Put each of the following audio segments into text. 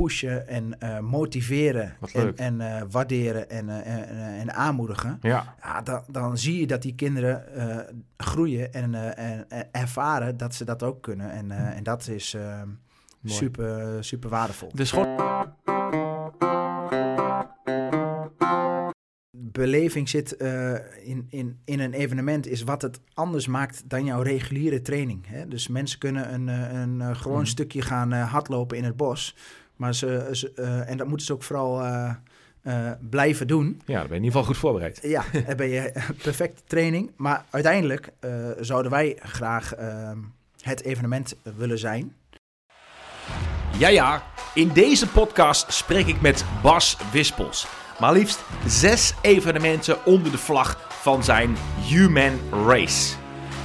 pushen en eh, motiveren en, en eh, waarderen en, eh, en, en aanmoedigen. Ja, Ja, dan, dan zie je dat die kinderen groeien en, en, en ervaren dat ze dat ook kunnen. En, eh, en dat is eh, Mooi. super, super waardevol. de school. beleving zit in, in, in een evenement is wat het anders maakt dan jouw reguliere training. Hè? Dus mensen kunnen een, een gewoon Mhm. stukje gaan hardlopen in het bos. Maar ze, ze, eh, en dat moeten ze ook vooral eh, eh, blijven doen. Ja, dan ben je in ieder geval goed voorbereid. Ja, dan ben je perfecte training. Maar uiteindelijk eh, zouden wij graag het evenement willen zijn. Ja, ja. In deze podcast spreek ik met Bas Wispels. Maar liefst zes evenementen onder de vlag van zijn Human Race.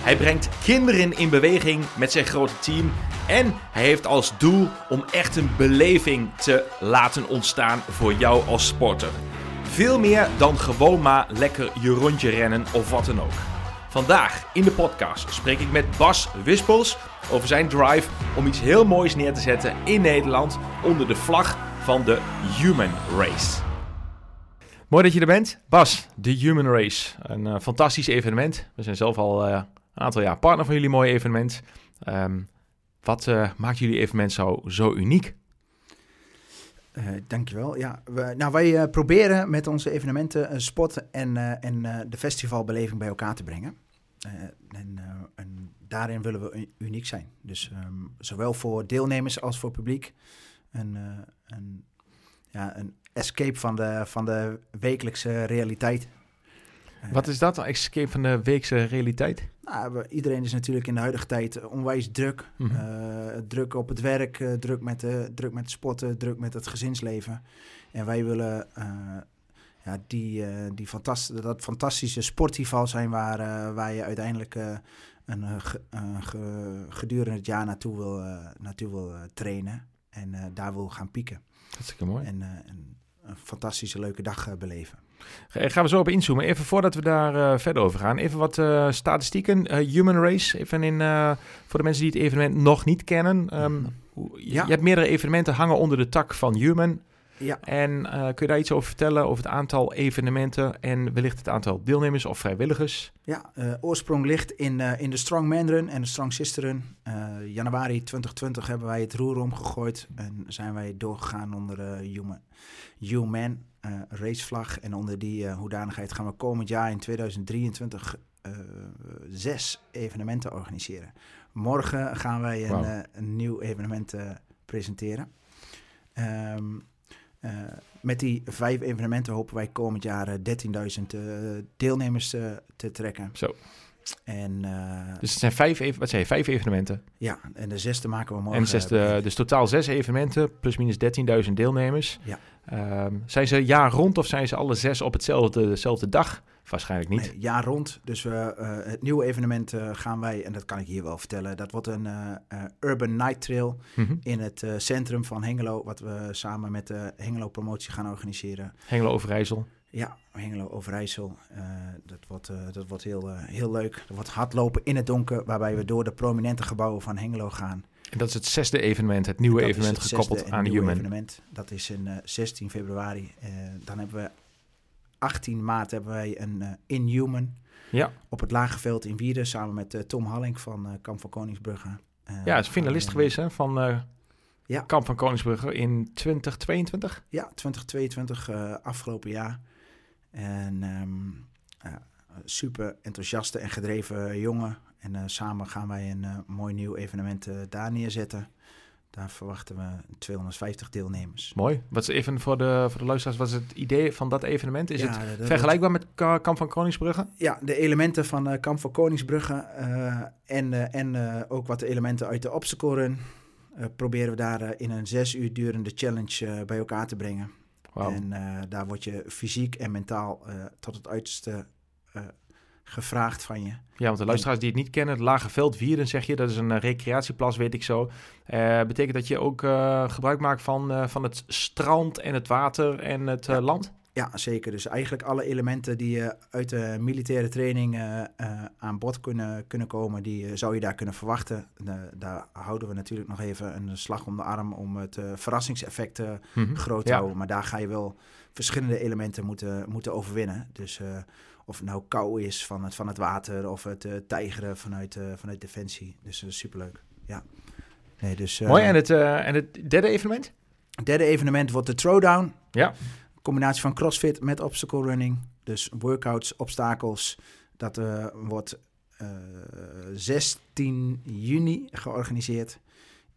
Hij brengt kinderen in beweging met zijn grote team. En hij heeft als doel om echt een beleving te laten ontstaan voor jou als sporter. Veel meer dan gewoon maar lekker je rondje rennen of wat dan ook. Vandaag in de podcast spreek ik met Bas Wispels over zijn drive om iets heel moois neer te zetten in Nederland onder de vlag van de Human Race. Mooi dat je er bent. Bas, de Human Race. Een eh, fantastisch evenement. We zijn zelf al eh, een aantal jaar partner van jullie mooie evenement. Ehm, wat eh, maakt jullie evenement zo, zo uniek? Eh dankjewel. Ja, we, nou, wij eh, proberen met onze evenementen sport en, en de festivalbeleving bij elkaar te brengen. En, en daarin willen we uniek zijn. Dus ehm, zowel voor deelnemers als voor publiek. Een, een, ja, een escape van de, van de wekelijkse realiteit. Wat is dat? Escape van de weekse realiteit? nou, iedereen is natuurlijk in de huidige tijd onwijs druk. Mhm. Eh, druk op het werk, eh, druk, met de, druk met sporten, druk met het gezinsleven. En wij willen eh, ja, die, die fantas- dat fantastische sportgeval zijn waar, waar je uiteindelijk een, ge- ge- gedurende het jaar naartoe wil, naartoe wil trainen. En daar wil gaan pieken. Hartstikke mooi. En een, een fantastische leuke dag beleven. Ga- Gaan we zo op inzoomen. Even voordat we daar eh, verder over gaan, even wat eh, statistieken. Eh, Human Race, even in, eh, voor de mensen die het evenement nog niet kennen. Ehm, je, Ja. je hebt meerdere evenementen hangen onder de tak van Human. Ja, En eh, kun je daar iets over vertellen, over het aantal evenementen en wellicht het aantal deelnemers of vrijwilligers? Ja, eh, oorsprong ligt in, eh, in de Strong Man Run en de Strong Sister Run. Eh, januari 2020 hebben wij het roer omgegooid en zijn wij doorgegaan onder de Human, Human eh, racevlag. En onder die eh, hoedanigheid gaan we komend jaar in 2023 eh, zes evenementen organiseren. Morgen gaan wij een, eh, een nieuw evenement eh, presenteren. Eh, met die vijf evenementen hopen wij komend jaar eh, 13.000 eh, deelnemers eh, te trekken. Zo. En eh, Dus het zijn vijf, wat zei je, vijf evenementen. ja, en de zesde maken we morgen. en zes, eh, dus totaal zes evenementen, plus minus 13.000 deelnemers. Ja. Ehm, zijn ze jaar rond of zijn ze alle zes op hetzelfde, dezelfde dag? Waarschijnlijk niet. Nee, jaar rond. Dus we, eh, het nieuwe evenement gaan wij, en dat kan ik hier wel vertellen, dat wordt een Urban Night Trail Mhm. in het centrum van Hengelo, wat we samen met de Hengelo Promotie gaan organiseren. Hengelo Overijssel. Ja, Hengelo Overijssel. Eh, dat wordt, eh, dat wordt heel, eh, heel leuk. Er wordt hardlopen in het donker, waarbij we door de prominente gebouwen van Hengelo gaan. En dat is het zesde evenement, het nieuwe Dat evenement het gekoppeld aan nieuwe Human. evenement. Dat is in eh, 16 februari. Dan hebben we 18 maart hebben wij een Inhuman Ja, op het Lageveld in Wierden samen met Tom Halling van Kamp van Koningsbrugge. Ja is finalist geweest hè, van Ja. Kamp van Koningsbrugge in 2022. Ja, 2022 eh, afgelopen jaar. En ehm, super enthousiaste en gedreven jongen. En eh, samen gaan wij een eh, mooi nieuw evenement eh, daar neerzetten. Daar verwachten we 250 deelnemers. Mooi. Wat is even voor de, voor de luisteraars, wat is het idee van dat evenement? Is Ja, het dat vergelijkbaar met Ka- Kamp van Koningsbrugge? Ja, de elementen van eh, Kamp van Koningsbrugge en, en ook wat elementen uit de obstacle run... proberen we daar in een zes uur durende challenge bij elkaar te brengen. En eh, daar word je fysiek en mentaal eh, tot het uiterste eh, gevraagd van je. Ja, want de luisteraars die het niet kennen, het Lage Veld Wierden zeg je, dat is een recreatieplas, weet ik zo. Betekent dat je ook gebruik maakt van, van het strand en het water en het Ja. land? Ja, zeker. Dus eigenlijk alle elementen die uh, uit de militaire training uh, uh, aan bod kunnen, kunnen komen, die zou je daar kunnen verwachten. daar houden we natuurlijk nog even een slag om de arm om het verrassingseffect mm-hmm. groot te ja. houden. Maar daar ga je wel verschillende elementen moeten, moeten overwinnen. Dus of het nou kou is van het, van het water of het tijgeren vanuit, vanuit Defensie. Dus superleuk. Ja. Nee, dus, Mooi. En het, en het derde evenement? Het derde evenement wordt de Throwdown. Ja combinatie van CrossFit met obstacle running. Dus workouts, obstakels. Dat uh, wordt uh, eh, 16 juni georganiseerd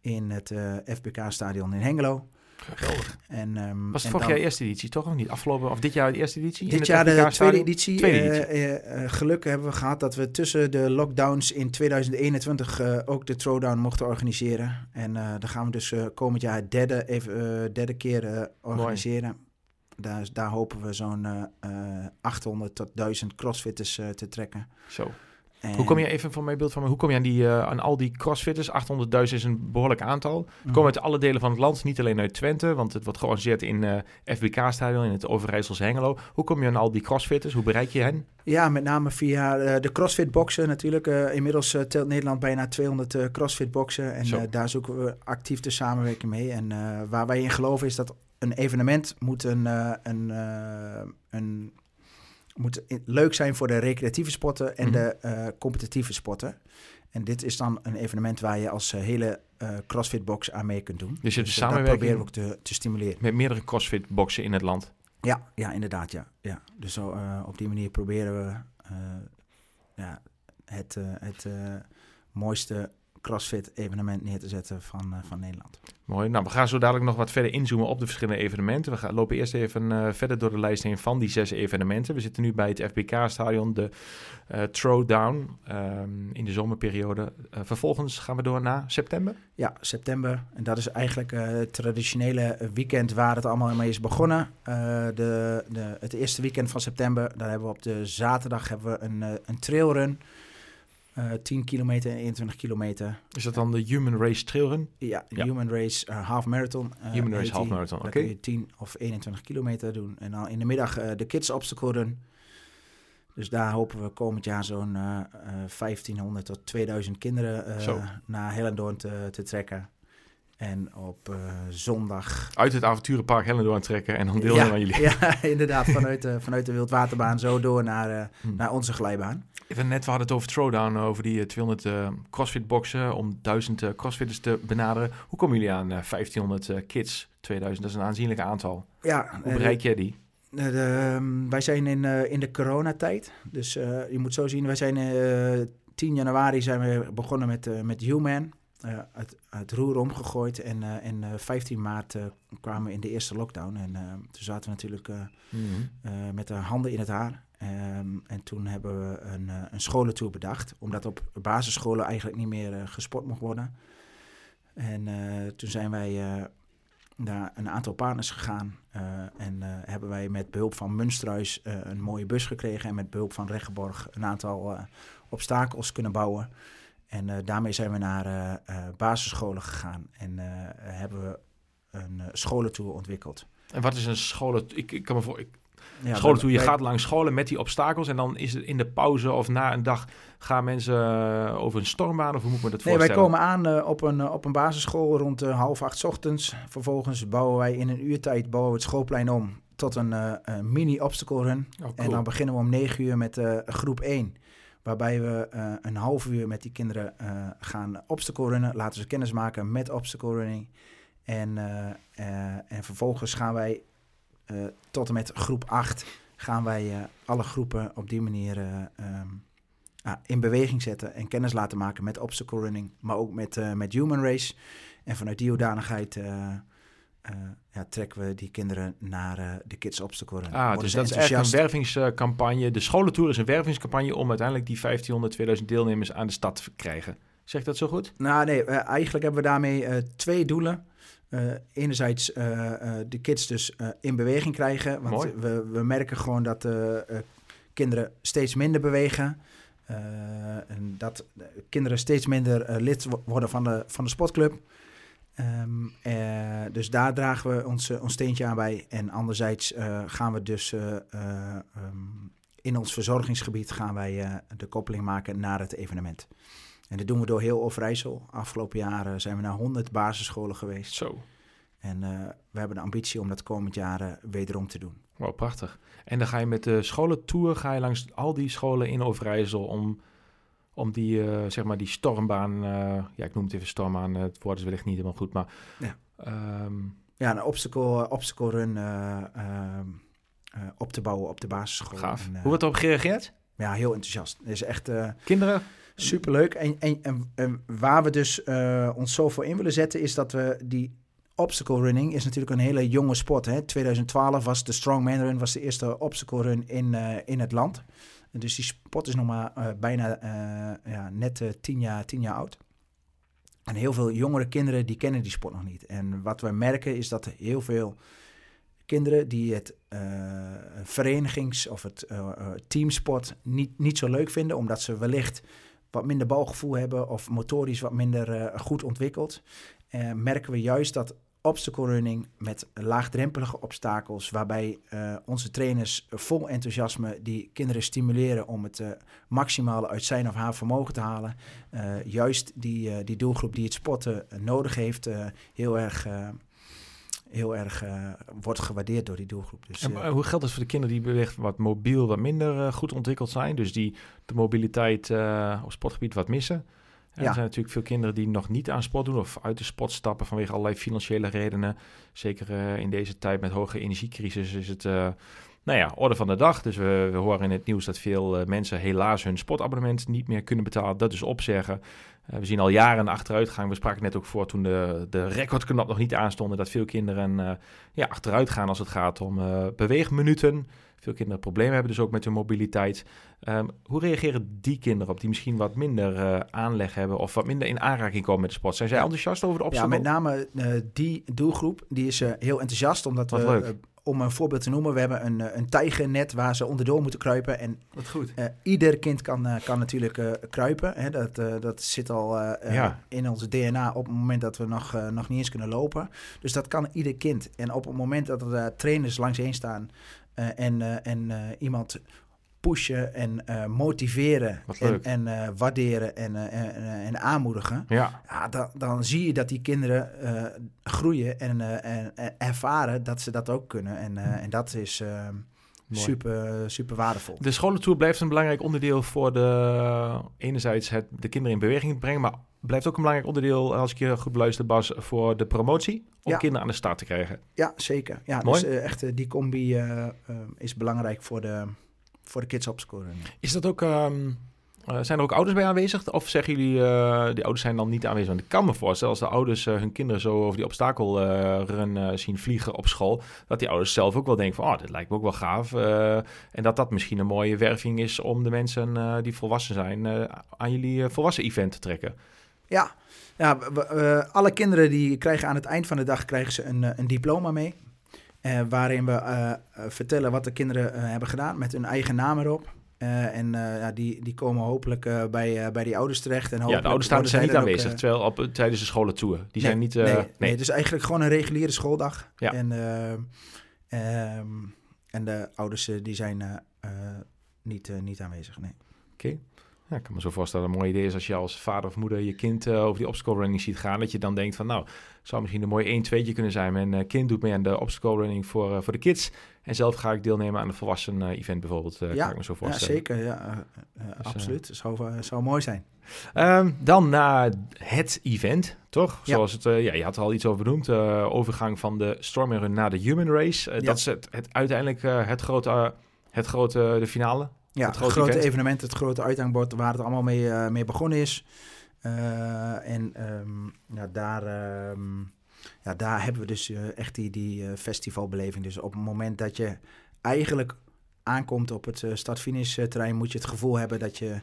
in het eh, FBK-stadion in Hengelo. Geweldig. En, um, Was het vorig jaar eerste editie, toch? Of niet? Afgelopen, of dit jaar de eerste editie? Dit jaar de tweede editie. Tweede editie. geluk hebben we gehad dat we tussen de lockdowns in 2021 ook de Throwdown mochten organiseren. En dan gaan we dus komend jaar derde, even, derde keer organiseren. Daar, daar hopen we zo'n uh, eh, 800 eh, tot 1000 crossfitters uh, te trekken. Zo. En... Hoe kom je even van mijn beeld van me? Hoe kom je aan, die, uh, aan al die crossfitters? 800.000 is een behoorlijk aantal. Mm. Komen uit alle delen van het land, niet alleen uit Twente, want het wordt georganiseerd in uh, FBK-stadion in het Overijsselse Hengelo. Hoe kom je aan al die crossfitters? Hoe bereik je hen? Ja, met name via uh, de crossfit boxen natuurlijk. inmiddels telt Nederland bijna 200 crossfit boxen en daar zoeken we actief de samenwerking mee. En waar wij in geloven is dat een evenement moet, een, uh, een, uh, een, moet leuk zijn voor de recreatieve sporten en mm -hmm. de uh, competitieve sporten. En dit is dan een evenement waar je als hele CrossFit box aan mee kunt doen. Dus je dus samenwerking proberen we ook te, te stimuleren. Met meerdere CrossFit boxen in het land? Ja, ja inderdaad. Ja. Ja. Dus zo, op die manier proberen we ja, het, het mooiste CrossFit-evenement neer te zetten van, uh, van Nederland. Mooi. Nou, we gaan zo dadelijk nog wat verder inzoomen op de verschillende evenementen. We gaan, lopen eerst even uh, verder door de lijst heen van die zes evenementen. We zitten nu bij het FBK-stadion, de uh, Throwdown um, in de zomerperiode. vervolgens gaan we door naar september? Ja, september. En dat is eigenlijk het traditionele weekend waar het allemaal mee is begonnen. de, de, het eerste weekend van september, daar hebben we op de zaterdag hebben we een, een trailrun. 10 eh, kilometer en 21 kilometer. Is dat dan de Human Race Trailrun? Ja, Human Race uh, Half Marathon. Uh, Human Race Half Marathon, oké. Okay. 10 of 21 kilometer doen. En dan in de middag de Kids Obstacle Run. Dus daar hopen we komend jaar zo'n 1500 tot 2000 kinderen naar Hellendoorn te, te trekken. En op uh, zondag... Uit het avonturenpark Hellendoorn trekken en dan deelnemen ja, aan jullie. Ja, inderdaad. Vanuit, uh, vanuit de Wildwaterbaan zo door naar, uh, hmm. naar onze glijbaan. Even net, we hadden het over Throwdown, over die 200 crossfit boxen om 1000 crossfitters te benaderen. Hoe komen jullie aan 1500 kids 2000? Dat is een aanzienlijk aantal. Ja. Hoe bereik jij die? De, um, wij zijn in, in de coronatijd. Dus je moet zo zien, wij zijn 10 januari zijn we begonnen met, met Human uh, het, het, roer omgegooid. En, uh, en 15 eh, maart kwamen we in de eerste lockdown. En toen zaten we natuurlijk mm-hmm. met de handen in het haar. Um, en toen hebben we een, een scholentour bedacht. Omdat op basisscholen eigenlijk niet meer gesport mocht worden. En toen zijn wij naar een aantal partners gegaan. en hebben wij met behulp van Munstruis een mooie bus gekregen. En met behulp van Regenborg een aantal obstakels kunnen bouwen. En uh, daarmee zijn we naar uh, uh, basisscholen gegaan en hebben we een scholentour ontwikkeld. En wat is een scholen? Ik, ik kan me voor. Ik, ja, scholentour, je gaat langs scholen met die obstakels en dan is het in de pauze of na een dag gaan mensen over een stormbaan of hoe moet ik me dat voorstellen? Nee, wij komen aan op, een, op een basisschool rond half acht ochtends. Vervolgens bouwen wij in een uurtijd bouwen we het schoolplein om tot een, een mini obstacle run. Oh, cool. En dan beginnen we om negen uur met groep 1. Waarbij we uh, een half uur met die kinderen uh, gaan obstacle runnen. Laten ze kennis maken met obstacle running. En, uh, en vervolgens gaan wij tot en met groep 8 gaan wij alle groepen op die manier um, in beweging zetten en kennis laten maken met obstacle running, maar ook met, met human race. En vanuit die hoedanigheid uh, ja, trekken we die kinderen naar uh, de Kids Obstacle Run. Ah, dus dat is een wervingscampagne. De scholentour is een wervingscampagne om uiteindelijk die 1500, 2000 deelnemers aan de stad te krijgen. Zeg dat zo goed? Nou nee, uh, eigenlijk hebben we daarmee twee doelen. Enerzijds de kids dus in beweging krijgen. Want we, we merken gewoon dat kinderen steeds minder bewegen. en dat kinderen steeds minder lid worden van de, van de sportclub. Ehm, eh, dus daar dragen we ons, eh, ons steentje aan bij. En anderzijds eh, gaan we dus eh, eh, ehm, in ons verzorgingsgebied gaan wij eh, de koppeling maken naar het evenement. En dat doen we door heel Overijssel. Afgelopen jaren zijn we naar 100 basisscholen geweest. Zo, En eh, we hebben de ambitie om dat komend jaar eh, wederom te doen. wow, prachtig. En dan ga je met de scholentour ga je langs al die scholen in Overijssel om, om die, eh, zeg maar die stormbaan, ja, ik noem het even stormbaan, het woord is wellicht niet helemaal goed, maar Ja. ehm, Ja, een obstacle, obstacle run eh, ehm, eh, op te bouwen op de basisschool. gaaf. En, Hoe wordt erop gereageerd? Ja, heel enthousiast. Het is echt Kinderen? Superleuk. En, en, en, en waar we dus eh, ons zo voor in willen zetten, is dat we die obstacle running is natuurlijk een hele jonge sport. Hè? 2012 was de Strongman Run was de eerste obstacle run in, eh, in het land. Dus die sport is nog maar eh, bijna ja, net tien, jaar, tien jaar oud. En heel veel jongere kinderen die kennen die sport nog niet. En wat we merken is dat heel veel kinderen die het verenigings- of het eh, teamsport niet, niet zo leuk vinden, omdat ze wellicht wat minder balgevoel hebben of motorisch wat minder eh, goed ontwikkeld, eh, merken we juist dat obstacle running met laagdrempelige obstakels, waarbij eh, onze trainers vol enthousiasme die kinderen stimuleren om het maximale uit zijn of haar vermogen te halen, juist die, die doelgroep die het sporten eh, nodig heeft, heel erg, heel erg eh, wordt gewaardeerd door die doelgroep. Dus, En, eh, eh, hoe geldt het voor de kinderen die wellicht wat mobiel, wat minder goed ontwikkeld zijn? Dus die de mobiliteit op sportgebied wat missen? En Ja. Er zijn natuurlijk veel kinderen die nog niet aan sport doen of uit de sport stappen vanwege allerlei financiële redenen. Zeker in deze tijd met hoge energiecrisis is het, nou ja, orde van de dag. Dus we, we horen in het nieuws dat veel mensen helaas hun sportabonnement niet meer kunnen betalen. Dat dus opzeggen. Eh, we zien al jaren een achteruitgang. We spraken net ook voor toen de, de recordknop nog niet aanstonden. Dat veel kinderen eh, ja, achteruit gaan als het gaat om eh, beweegminuten. Veel kinderen problemen hebben dus ook met hun mobiliteit. Ehm, hoe reageren die kinderen op die misschien wat minder aanleg hebben of wat minder in aanraking komen met de sport? Zijn zij enthousiast over de Ja, obstacle? met name die doelgroep, die is heel enthousiast. Omdat Wat we, om een voorbeeld te noemen, we hebben een, eh, een tijgernet waar ze onderdoor moeten kruipen. En Wat goed. eh, ieder kind kan, eh, kan natuurlijk eh, kruipen. Hè. Dat, eh, dat zit al Ja. in ons DNA op het moment dat we nog, nog niet eens kunnen lopen. Dus dat kan ieder kind. En op het moment dat er daar trainers langs heen staan eh, en, eh, en eh, iemand pushen en eh, motiveren en, en eh, waarderen en, eh, en, en aanmoedigen. Ja, Ja, dan, dan zie je dat die kinderen groeien en, en, en ervaren dat ze dat ook kunnen. En, eh, en dat is super, super waardevol. de scholentour blijft een belangrijk onderdeel voor de, enerzijds het, de kinderen in beweging brengen, maar blijft ook een belangrijk onderdeel, als ik je goed beluister Bas, voor de promotie, om Ja. kinderen aan de start te krijgen. Ja, zeker. Ja, Mooi. dus echt die combi is belangrijk voor de, voor de kids opscoren. Is dat ook, ehm, eh, zijn er ook ouders bij aanwezig? Of zeggen jullie, eh die ouders zijn dan niet aanwezig? Want ik kan me voorstellen, als de ouders eh, hun kinderen zo over die obstakelrun eh zien vliegen op school, dat die ouders zelf ook wel denken van, oh, dit lijkt me ook wel gaaf. en dat dat misschien een mooie werving is om de mensen die volwassen zijn aan jullie volwassen event te trekken. Ja, ja we- we- alle kinderen die krijgen aan het eind van de dag krijgen ze een, een diploma mee. Eh, waarin we eh, eh, vertellen wat de kinderen hebben gedaan met hun eigen naam erop. En ja, die, die komen hopelijk bij, bij die ouders terecht. En Ja, de ouders staan, worden zijn zij niet ook, aanwezig, terwijl op, tijdens de scholentour. Die nee, zijn niet... nee, nee, nee, dus eigenlijk gewoon een reguliere schooldag. Ja. En, eh, ehm, en de ouders die zijn niet, niet aanwezig. Nee. Oké. Ja, ik kan me zo voorstellen dat een mooi idee is als je als vader of moeder je kind eh, over die obstacle running ziet gaan. Dat je dan denkt van nou, zou misschien een mooi 1 2 kunnen zijn. Mijn eh, kind doet mee aan de obstacle running voor, eh, voor de kids. En zelf ga ik deelnemen aan een volwassen event bijvoorbeeld. Ja, kan ik me zo Ja, voorstellen. zeker. Ja, eh, eh, Dus, absoluut. Zou, zou mooi zijn. Ehm, dan naar het event, toch? Ja. Zoals het, ja, je had er al iets over benoemd. overgang van de Storm Run naar de Human Race. Ja. Dat is het, het uiteindelijk het grote, het grote, de finale. Ja, Het grote evenement, het grote uithangbord waar het allemaal mee, eh, mee begonnen is. Eh, en ehm, ja, daar, ehm, ja, daar hebben we dus eh, echt die, die festivalbeleving. Dus op het moment dat je eigenlijk aankomt op het start-finish terrein, moet je het gevoel hebben dat je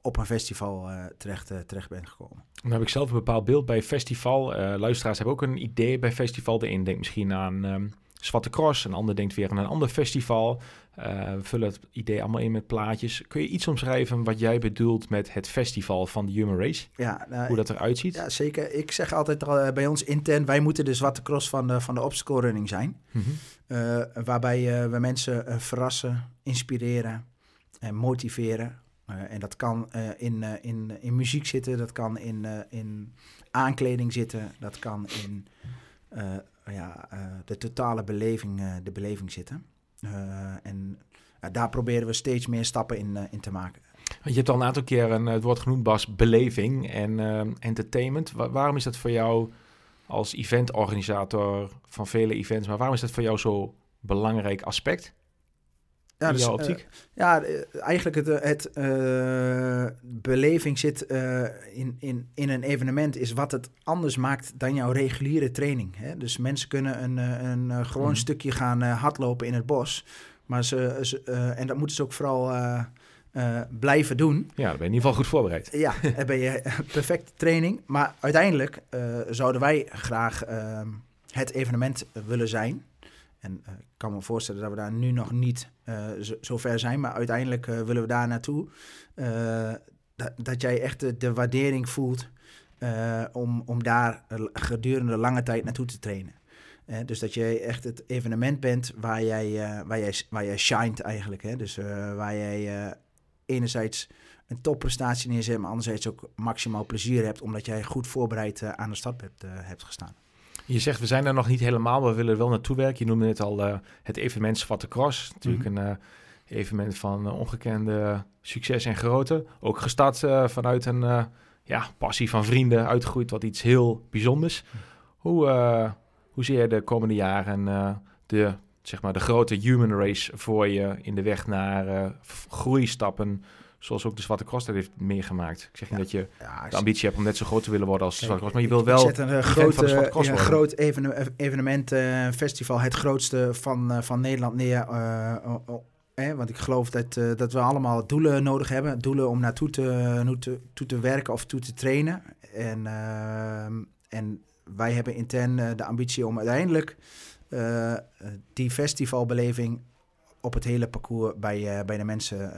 op een festival terecht, terecht bent gekomen. Dan heb ik zelf een bepaald beeld bij festival. Luisteraars hebben ook een idee bij festival. De een denkt misschien aan ehm, Zwarte Cross, een ander denkt weer aan een ander festival. we vullen het idee allemaal in met plaatjes. Kun je iets omschrijven wat jij bedoelt met het festival van de Human Race? Ja, nou, Hoe dat eruit ziet? Ja, zeker. Ik zeg altijd al, bij ons intern, wij moeten de Zwarte Cross van de, van de obstacle running zijn. Mhm. waarbij we mensen verrassen, inspireren en motiveren. en dat kan in, in, in muziek zitten, dat kan in, in aankleding zitten, dat kan in ja, de totale beleving, de beleving zitten. en daar proberen we steeds meer stappen in, in te maken. Je hebt al een aantal keer een, het woord genoemd, Bas, beleving en entertainment. waarom is dat voor jou als eventorganisator van vele events, maar waarom is dat voor jou zo belangrijk aspect? Ja, dus, jouw optiek? Uh, ja, eigenlijk het, het uh, beleving zit uh, in, in, in een evenement is wat het anders maakt dan jouw reguliere training. Hè? Dus mensen kunnen een, een gewoon mm. stukje gaan hardlopen in het bos. Maar ze, ze en dat moeten ze ook vooral blijven doen. Ja, dan ben je in ieder geval goed voorbereid. Ja, dan ben je perfecte training. Maar uiteindelijk zouden wij graag het evenement willen zijn. En uh, ik kan me voorstellen dat we daar nu nog niet uh, zo, ver zijn, maar uiteindelijk uh, willen we daar naartoe. Dat, dat, jij echt de, de waardering voelt om, om daar gedurende lange tijd naartoe te trainen. dus dat je echt het evenement bent waar jij, waar jij, waar jij shined eigenlijk. Hè? Dus waar jij enerzijds een topprestatie neerzet, maar anderzijds ook maximaal plezier hebt, omdat jij goed voorbereid aan de start hebt, hebt gestaan. Je zegt, we zijn er nog niet helemaal, maar we willen wel naartoe werken. Je noemde net al uh, het evenement Zwarte Cross. Natuurlijk mm -hmm. een uh, evenement van uh, ongekende succes en grootte. Ook gestart vanuit een ja, passie van vrienden, uitgegroeid tot iets heel bijzonders. Hoe, hoe zie je de komende jaren de, zeg maar, de grote human race voor je in de weg naar groeistappen Zoals ook de Zwarte Cross dat heeft meegemaakt. Ik zeg niet dat je de ambitie hebt om net zo groot te willen worden als de Zwarte Cross. Maar je wil wel een, uh, grote, een groot evenement, uh, festival. Het grootste van, uh, van Nederland neer. Eh, want ik geloof dat, dat we allemaal doelen nodig hebben. Doelen om naartoe te, te, toe te werken of toe te trainen. En, ehm, en wij hebben intern de ambitie om uiteindelijk die festivalbeleving op het hele parcours bij, bij de mensen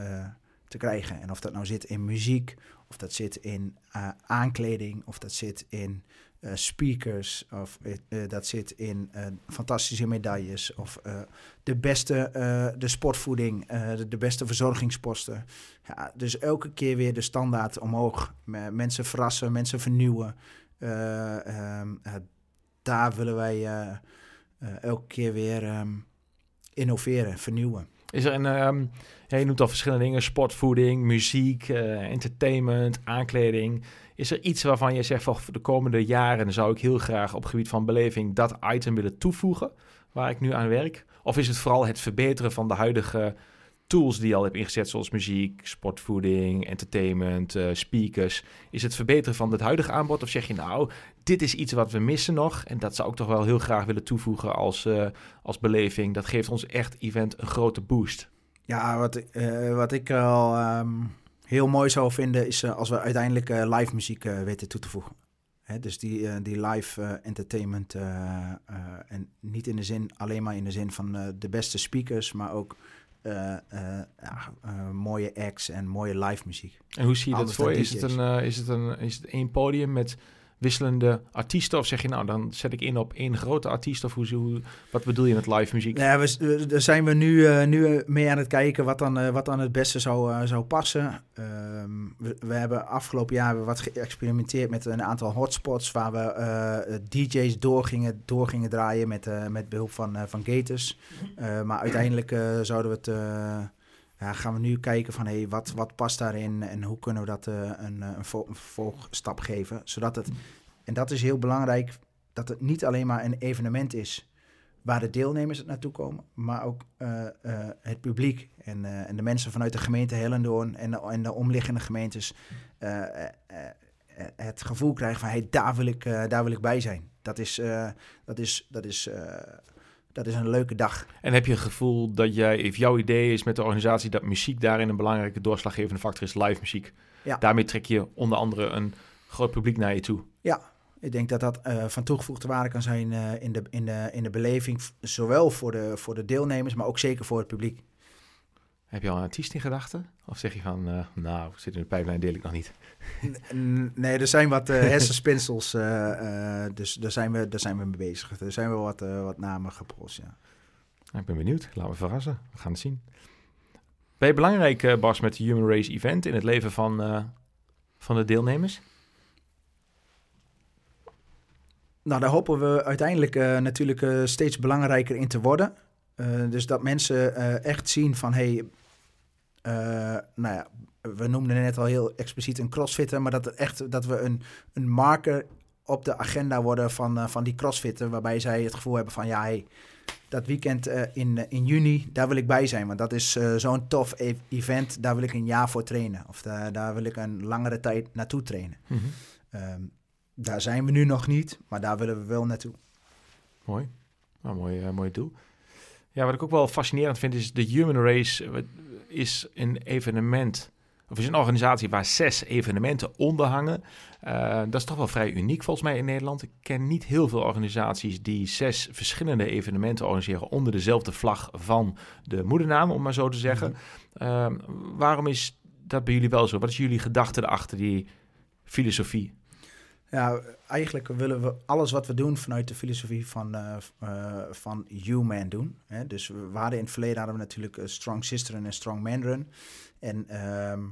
te krijgen. En of dat nou zit in muziek, of dat zit in uh, aankleding, of dat zit in uh, speakers, of uh, dat zit in fantastische medailles, of de beste de sportvoeding, de, de, beste verzorgingsposten. Ja, dus elke keer weer de standaard omhoog. mensen verrassen, mensen vernieuwen. Um, daar willen wij elke keer weer um, innoveren, vernieuwen. Is er een, um, ja, je noemt al verschillende dingen, sportvoeding, muziek, uh, entertainment, aankleding. Is er iets waarvan je zegt voor de komende jaren zou ik heel graag op gebied van beleving dat item willen toevoegen, waar ik nu aan werk? Of is het vooral het verbeteren van de huidige tools die je al hebt ingezet, zoals muziek, sportvoeding, entertainment, uh, speakers. Is het verbeteren van het huidige aanbod? Of zeg je nou, dit is iets wat we missen nog en dat zou ik toch wel heel graag willen toevoegen als, uh, als beleving. Dat geeft ons echt event een grote boost. Ja, wat, uh, wat ik al um, heel mooi zou vinden is als we uiteindelijk live muziek weten toe te voegen. Dus die, die live entertainment en niet in de zin, alleen maar in de zin van de beste speakers, maar ook mooie acts en mooie live muziek. En hoe zie je dat voor je? Is het, een, is, het een, is het één podium met wisselende artiesten? Of zeg je nou, dan zet ik in op één grote artiest? Of hoe, hoe wat bedoel je met live muziek? Nou ja, we, daar zijn we nu, uh, nu mee aan het kijken wat dan, uh, wat dan het beste zou, uh, zou passen. Um, we, we, hebben afgelopen jaar wat geëxperimenteerd met een aantal hotspots waar we DJ's doorgingen, doorgingen draaien met, met behulp van, van gators. maar uiteindelijk zouden we het ja, gaan we nu kijken van hey, wat, wat past daarin en hoe kunnen we dat uh, een, een, volgstap geven. Zodat het, en dat is heel belangrijk, dat het niet alleen maar een evenement is waar de deelnemers het naartoe komen, maar ook uh, uh, het publiek en, en de mensen vanuit de gemeente Hellendoorn en de, en de omliggende gemeentes het gevoel krijgen van hey, daar, wil ik, daar wil ik bij zijn. Dat is, dat is, dat is dat is een leuke dag. En heb je het gevoel dat jij, of jouw idee is met de organisatie, dat muziek daarin een belangrijke doorslaggevende factor is, live muziek? Ja. Daarmee trek je onder andere een groot publiek naar je toe. Ja, Ik denk dat dat eh, van toegevoegde waarde kan zijn eh, in, de, in, de, in de beleving, zowel voor de, voor de deelnemers, maar ook zeker voor het publiek. Heb je al een artiest in gedachten? Of zeg je van, eh, nou, zit in de pijplijn, deel ik nog niet. Nee, er zijn wat hersenspinsels, eh, dus daar zijn, we, daar zijn we mee bezig. Er zijn wel wat, wat namen gepost, ja. Nou, ik ben benieuwd. Laten we verrassen. We gaan het zien. Ben je belangrijk, Bas, met de Human Race Event in het leven van, van de deelnemers? Nou, daar hopen we uiteindelijk natuurlijk steeds belangrijker in te worden. Dus dat mensen echt zien van, hé, hey, eh, nou ja, we noemden net al heel expliciet een crossfitter, maar dat, echt, dat we een, een marker op de agenda worden van, eh, van die crossfitter, waarbij zij het gevoel hebben van, ja, hey, dat weekend eh, in, in juni, daar wil ik bij zijn, want dat is zo'n tof e- event, daar wil ik een jaar voor trainen. Of daar, daar wil ik een langere tijd naartoe trainen. Ehm, daar zijn we nu nog niet, maar daar willen we wel naartoe. Mooi. Nou, mooi, mooi doel. Ja, wat ik ook wel fascinerend vind is de Human Race is een evenement, of is een organisatie waar zes evenementen onder hangen. Eh, dat is toch wel vrij uniek volgens mij in Nederland. Ik ken niet heel veel organisaties die zes verschillende evenementen organiseren onder dezelfde vlag van de moedernaam, om maar zo te zeggen. Eh, waarom is dat bij jullie wel zo? Wat is jullie gedachte erachter die filosofie? Ja, eigenlijk willen we alles wat we doen vanuit de filosofie van, eh, van Human doen. Hè? Dus we we hadden in het verleden hadden we natuurlijk eh, Strong Sister en Strong Man Run. En, ehm,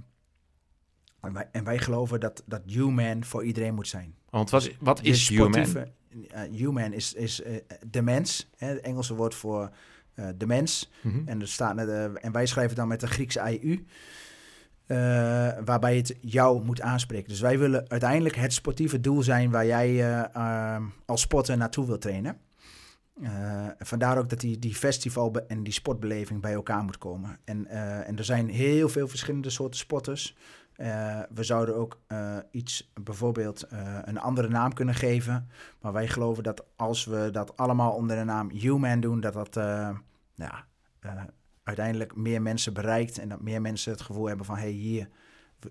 en, wij, en wij geloven dat, dat Human voor iedereen moet zijn. Want wat, wat Je is human? sportieve- eh, human is, is de mens, hè? het Engelse woord voor de mens. Mhm. En, er staat, en wij schrijven dan met de Griekse IU. Eh, waarbij het jou moet aanspreken. Dus wij willen uiteindelijk het sportieve doel zijn waar jij eh, ehm, als sporter naartoe wilt trainen. Eh, vandaar ook dat die, die festival en die sportbeleving bij elkaar moet komen. En, en er zijn heel veel verschillende soorten sporters. We zouden ook iets, bijvoorbeeld een andere naam kunnen geven. Maar wij geloven dat als we dat allemaal onder de naam Human doen, dat dat ja, uiteindelijk meer mensen bereikt. En dat meer mensen het gevoel hebben van, hey, hier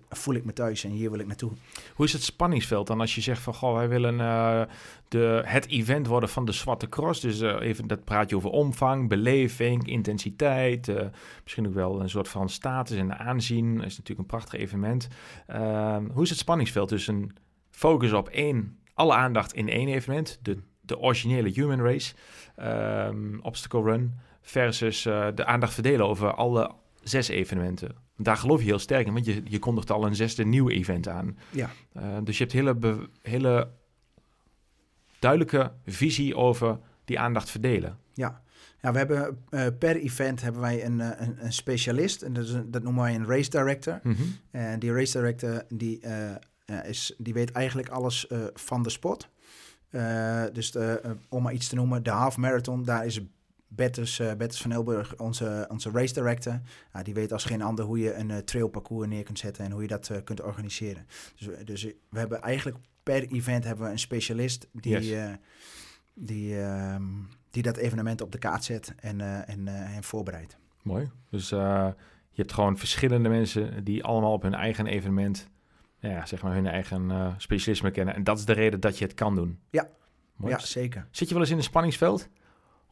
voel ik me thuis en hier wil ik naartoe. Hoe is het spanningsveld dan als je zegt van goh, wij willen eh, de, het event worden van de Zwarte Cross. Dus eh, even dat praat je over omvang, beleving, intensiteit. eh, misschien ook wel een soort van status en aanzien. Is natuurlijk een prachtig evenement. Ehm, hoe is het spanningsveld tussen focus op één, alle aandacht in één evenement, de, de originele human race, ehm, obstacle run, versus eh, de aandacht verdelen over alle zes evenementen. Daar geloof je heel sterk in, want je, je kondigt al een zesde nieuw event aan. Ja. Uh, dus je hebt hele, hele duidelijke visie over die aandacht verdelen. Ja, ja we hebben uh, per event hebben wij een, een, een specialist. En dat, is een, dat noemen wij een race director. Mm-hmm. En die race director die, is, die weet eigenlijk alles van de sport. Dus de, om maar iets te noemen, de half marathon, daar is Betters, uh, Betters van Elburg, onze, onze race director. Uh, die weet als geen ander hoe je een uh, trailparcours neer kunt zetten en hoe je dat uh, kunt organiseren. Dus, dus we hebben eigenlijk per event hebben we een specialist die, Yes. die, um, die dat evenement op de kaart zet en, en, en voorbereidt. Mooi. Dus je hebt gewoon verschillende mensen die allemaal op hun eigen evenement, ja, zeg maar hun eigen specialisme kennen. En dat is de reden dat je het kan doen. Ja, Mooi. ja zeker. Zit je wel eens in een spanningsveld?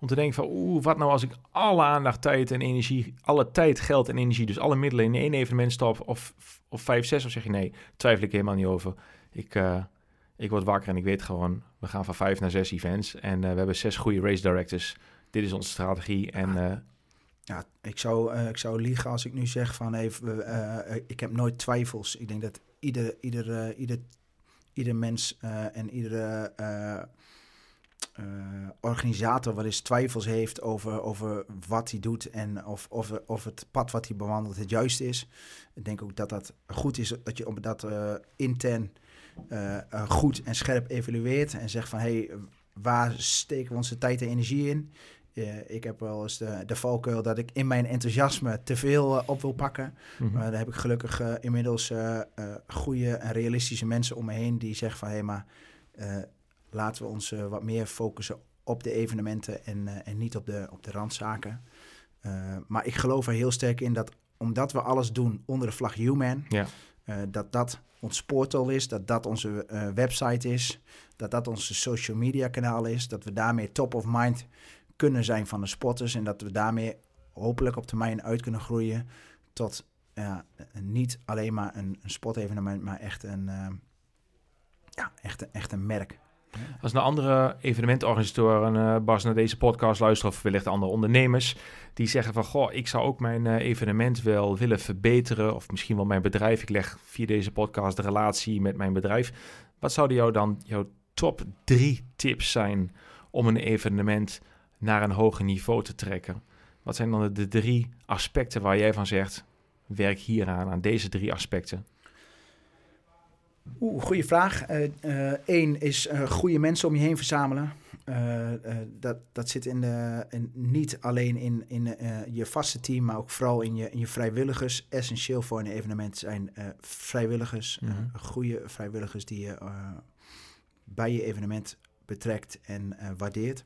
Om te denken van, oeh, wat nou als ik alle aandacht, tijd en energie, alle tijd, geld en energie, dus alle middelen in één evenement stop, of, of vijf, zes, of zeg je nee, twijfel ik helemaal niet over. Ik, uh, ik word wakker en ik weet gewoon, we gaan van vijf naar zes events en uh, we hebben zes goede race directors. Dit is onze strategie en... Uh, ja, ik zou, ik zou liegen als ik nu zeg van even, ik heb nooit twijfels. Ik denk dat ieder, ieder, ieder, ieder mens en iedere uh, organisator wel eens twijfels heeft over, over wat hij doet en of, of, of het pad wat hij bewandelt het juiste is. Ik denk ook dat dat goed is dat je op dat uh, intern goed en scherp evalueert en zegt van hé, hey, waar steken we onze tijd en energie in? Uh, ik heb wel eens de, de valkuil dat ik in mijn enthousiasme te veel uh, op wil pakken. Mm-hmm. Maar daar heb ik gelukkig uh, inmiddels goede en realistische mensen om me heen die zeggen van hé, hey, maar laten we ons wat meer focussen op de evenementen en, en niet op de, op de randzaken. maar ik geloof er heel sterk in dat omdat we alles doen onder de vlag Human, ja. eh, dat dat ons portal is, dat dat onze eh, website is, dat dat onze social media kanaal is, dat we daarmee top of mind kunnen zijn van de spotters en dat we daarmee hopelijk op termijn uit kunnen groeien tot niet alleen maar een, een sportevenement, maar echt een, uh, ja, echt, een, echt een merk. Als naar andere evenementorganisatoren, uh, Bas, naar deze podcast luisteren, of wellicht andere ondernemers, die zeggen van, goh, ik zou ook mijn uh, evenement wel willen verbeteren, of misschien wel mijn bedrijf, ik leg via deze podcast de relatie met mijn bedrijf. Wat zouden jou dan jouw top drie tips zijn om een evenement naar een hoger niveau te trekken? Wat zijn dan de drie aspecten waar jij van zegt, werk hieraan, aan deze drie aspecten? Oeh, goede vraag. Eén uh, is uh, goede mensen om je heen verzamelen. Dat, dat zit in de, in, niet alleen in, in je vaste team, maar ook vooral in je, in je vrijwilligers. Essentieel voor een evenement zijn vrijwilligers. Mm -hmm. goede vrijwilligers die je bij je evenement betrekt en waardeert.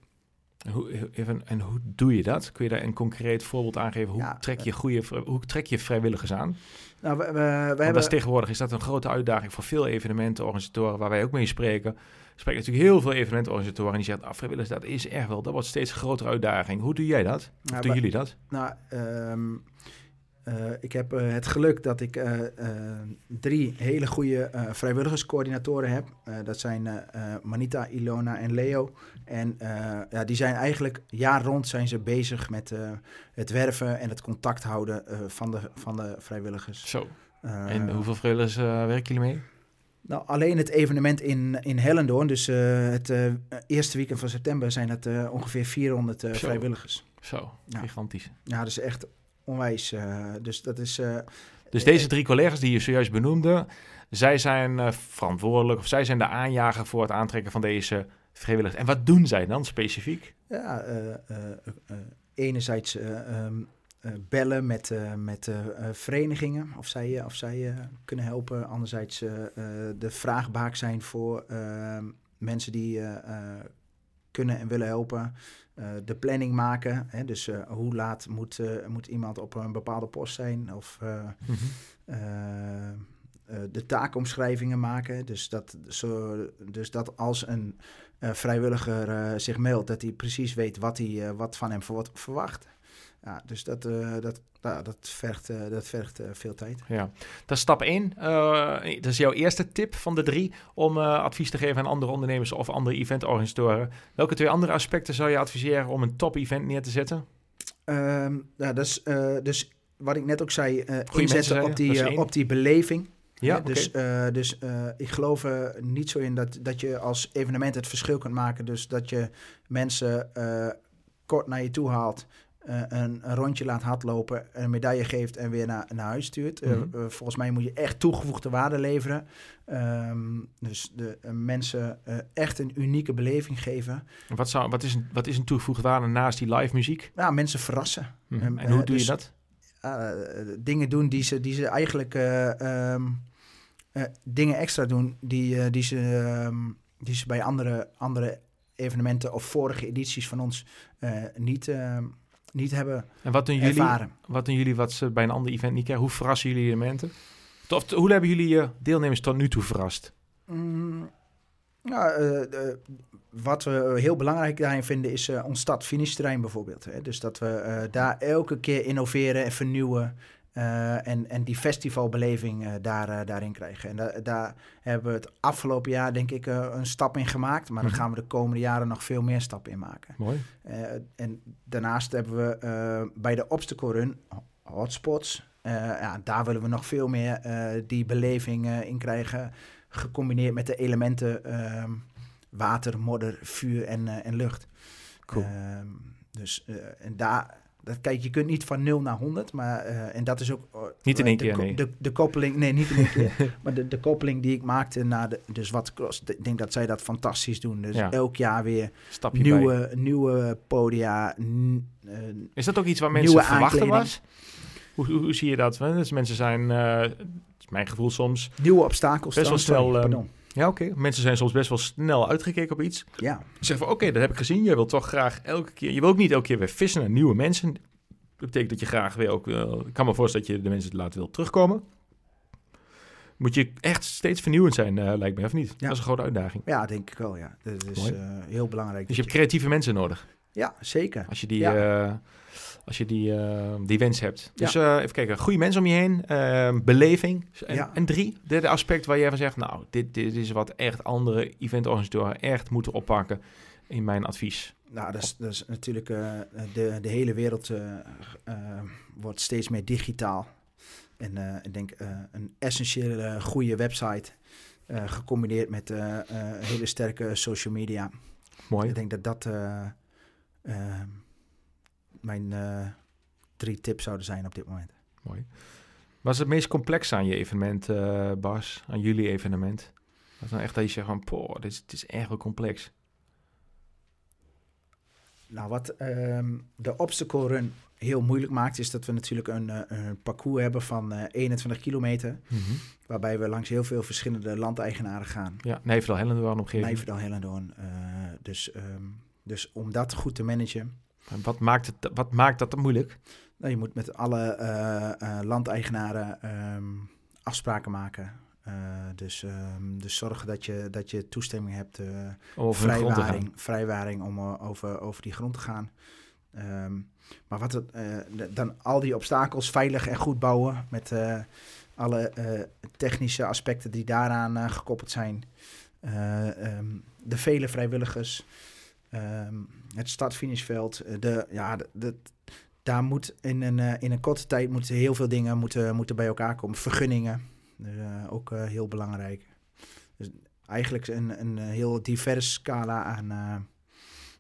Hoe, even, en hoe doe je dat? Kun je daar een concreet voorbeeld aangeven? Hoe, ja, trek, je goede, hoe trek je vrijwilligers aan? Nou, we, we, we hebben... dat is tegenwoordig is dat een grote uitdaging voor veel evenementenorganisatoren waar wij ook mee spreken. Spreken natuurlijk heel veel evenementenorganisatoren en die zeggen, ah, vrijwilligers, dat is echt wel, dat wordt steeds een grotere uitdaging. Hoe doe jij dat? Of nou, doen jullie dat? Nou, um, uh, ik heb uh, het geluk dat ik uh, drie hele goede vrijwilligerscoördinatoren heb. dat zijn Manita, Ilona en Leo. En ja, die zijn eigenlijk jaar rond zijn ze bezig met het werven en het contact houden van, de, van de vrijwilligers. Zo. en hoeveel vrijwilligers werken jullie mee? Nou, alleen het evenement in, in Hellendoorn, dus het eerste weekend van september, zijn het ongeveer 400 vrijwilligers. Zo, ja. gigantisch. Ja, dus echt onwijs. Uh, dus dat is. Uh, dus deze drie collega's die je zojuist benoemde, zij zijn verantwoordelijk of zij zijn de aanjager voor het aantrekken van deze vrijwilligers. En wat doen zij dan specifiek? Ja, enerzijds um, bellen met, met verenigingen of zij, of zij kunnen helpen. Anderzijds de vraagbaak zijn voor ehm, mensen die kunnen en willen helpen. Uh, de planning maken. Hè? Dus uh, hoe laat moet, uh, moet iemand op een bepaalde post zijn? Of mm -hmm. de taakomschrijvingen maken. Dus dat, zo, dus dat als een vrijwilliger zich meldt, dat hij precies weet wat, hij, wat van hem verwacht. Ja, dus dat, uh, dat, nou, dat vergt, uh, dat vergt uh, veel tijd. Ja, dat is stap 1. dat is jouw eerste tip van de drie om advies te geven aan andere ondernemers of andere eventorganisatoren. Welke twee andere aspecten zou je adviseren om een top-event neer te zetten? Um, ja, dat is, dus wat ik net ook zei, inzetten op die, op die beleving. Ja, dus dus ik geloof er niet zo in dat, dat je als evenement het verschil kunt maken. Dus dat je mensen kort naar je toe haalt uh, een, een, rondje laat hardlopen, een medaille geeft en weer naar, naar huis stuurt. Mm -hmm. uh, volgens mij moet je echt toegevoegde waarde leveren. Um, dus de mensen echt een unieke beleving geven. Wat, zou, wat, is een, wat is een toegevoegde waarde naast die live muziek? Ja, mensen verrassen. Mm -hmm. en hoe doe dus, je dat? dingen doen die ze, die ze eigenlijk um, dingen extra doen die, die, ze, die ze bij andere, andere evenementen of vorige edities van ons niet niet hebben en wat doen jullie, ervaren. Wat doen jullie wat ze bij een ander event niet krijgen? Hoe verrassen jullie elementen? Of, hoe hebben jullie je deelnemers tot nu toe verrast? Mm, nou, uh, uh, wat we heel belangrijk daarin vinden is uh, ons stad-finish-terrein bijvoorbeeld. Hè? Dus dat we daar elke keer innoveren en vernieuwen. Uh, en, en die festivalbeleving uh, daar, uh, daarin krijgen. En da daar hebben we het afgelopen jaar, denk ik, een stap in gemaakt. Maar mm -hmm. daar gaan we de komende jaren nog veel meer stappen in maken. Mooi. en daarnaast hebben we bij de obstacle run hotspots. ja, daar willen we nog veel meer die beleving in krijgen. Gecombineerd met de elementen ehm, water, modder, vuur en, en lucht. Cool. Ehm, dus en daar dat, kijk, je kunt niet van 0 naar 100, maar uh, en dat is ook. Uh, niet in één de, keer, nee. De, de, koppeling, nee, niet in één keer. maar de, de koppeling die ik maakte naar de, dus wat ik denk dat zij dat fantastisch doen. Dus ja. elk jaar weer Stapje nieuwe, nieuwe podia. Uh, is dat ook iets wat mensen verwachten was? Hoe, hoe, hoe, zie je dat? Dus mensen zijn, is mijn gevoel soms. Nieuwe obstakels. Best wel snel. Ja, oké. Okay. Mensen zijn soms best wel snel uitgekeken op iets. Ja. Ze zeggen van, oké, okay, dat heb ik gezien. Je wilt toch graag elke keer... Je wil ook niet elke keer weer vissen naar nieuwe mensen. Dat betekent dat je graag weer ook... Uh, ik kan me voorstellen dat je de mensen laat wil terugkomen. moet je echt steeds vernieuwend zijn, eh, lijkt me, of niet? Ja. Dat is een grote uitdaging. Ja, denk ik wel, ja. Dat is eh, heel belangrijk. Dus je hebt creatieve mensen nodig. Ja, zeker. Als je die, Ja. Als je die, eh, die wens hebt. Ja. Dus eh, even kijken. Goede mensen om je heen. eh, beleving. En, Ja. en drie. Derde aspect waar jij van zegt. Nou, dit, dit is wat echt andere eventorganisatoren echt moeten oppakken. In mijn advies. Nou, dat is, dat is natuurlijk... eh, de, de hele wereld eh, wordt steeds meer digitaal. En ik denk een essentiële goede website... gecombineerd met hele sterke social media. Mooi. Ik denk dat dat mijn eh, drie tips zouden zijn op dit moment. Mooi. Wat is het meest complexe aan je evenement, eh, Bas? Aan jullie evenement? Wat is nou echt dat je zegt van, poh, dit is, het is echt wel complex. Nou, wat ehm, de obstacle run heel moeilijk maakt, is dat we natuurlijk een, eh, een parcours hebben van eh, 21 kilometer. Waarbij we langs heel veel verschillende landeigenaren gaan. Ja, Nijverdal, Hellendoorn omgeving. Nijverdal, Hellendoorn. eh dus, ehm, dus om dat goed te managen. Wat maakt, het, wat maakt dat dan moeilijk? Nou, je moet met alle eh, eh, landeigenaren ehm, afspraken maken. Eh, dus, dus zorgen dat je, dat je toestemming hebt. over vrijwaring, vrijwaring om over, over die grond te gaan. Ehm, maar wat het, dan al die obstakels veilig en goed bouwen met alle technische aspecten die daaraan gekoppeld zijn. De vele vrijwilligers, ehm, het start-finishveld. eh, De, ja, de, daar moet in een, eh, in een korte tijd moeten heel veel dingen moeten, moeten bij elkaar komen. Vergunningen, eh, ook heel belangrijk. Dus eigenlijk een, een heel divers scala aan,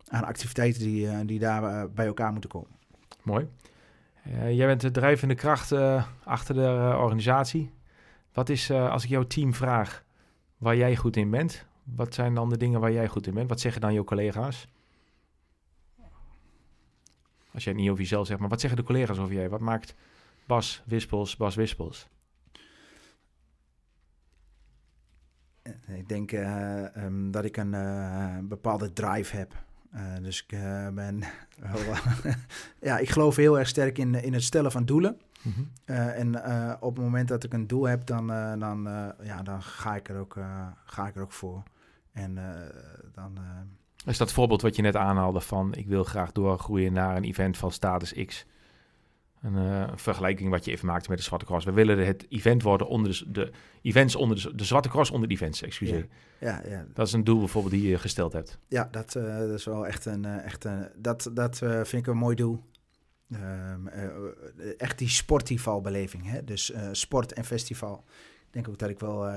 aan activiteiten die, die daar bij elkaar moeten komen. Mooi. Jij bent de drijvende kracht achter de organisatie. Wat is, als ik jouw team vraag waar jij goed in bent, wat zijn dan de dingen waar jij goed in bent? Wat zeggen dan jouw collega's? Als jij het niet over jezelf zegt, maar wat zeggen de collega's over jij? Wat maakt Bas Wispels Bas Wispels? Ik denk eh, ehm, dat ik een eh, bepaalde drive heb. Eh, dus ik ben ja, ik geloof heel erg sterk in, in het stellen van doelen. Eh, en op het moment dat ik een doel heb, dan, dan, ja, dan ga, ik er ook, ga ik er ook voor. En eh, dan, eh, Is dat voorbeeld wat je net aanhaalde van ik wil graag doorgroeien naar een event van status X? Een eh, vergelijking wat je even maakte met de Zwarte Cross. We willen het event worden onder de, de events onder de, de Zwarte Cross onder de events, excuseer. ja, ja, Dat is een doel bijvoorbeeld die je gesteld hebt. ja dat, dat is wel echt een, echt een dat, dat vind ik een mooi doel. Ehm, eh, eh, echt die sportfestivalbeleving. Hè? Dus sport en festival. Ik denk ook dat ik wel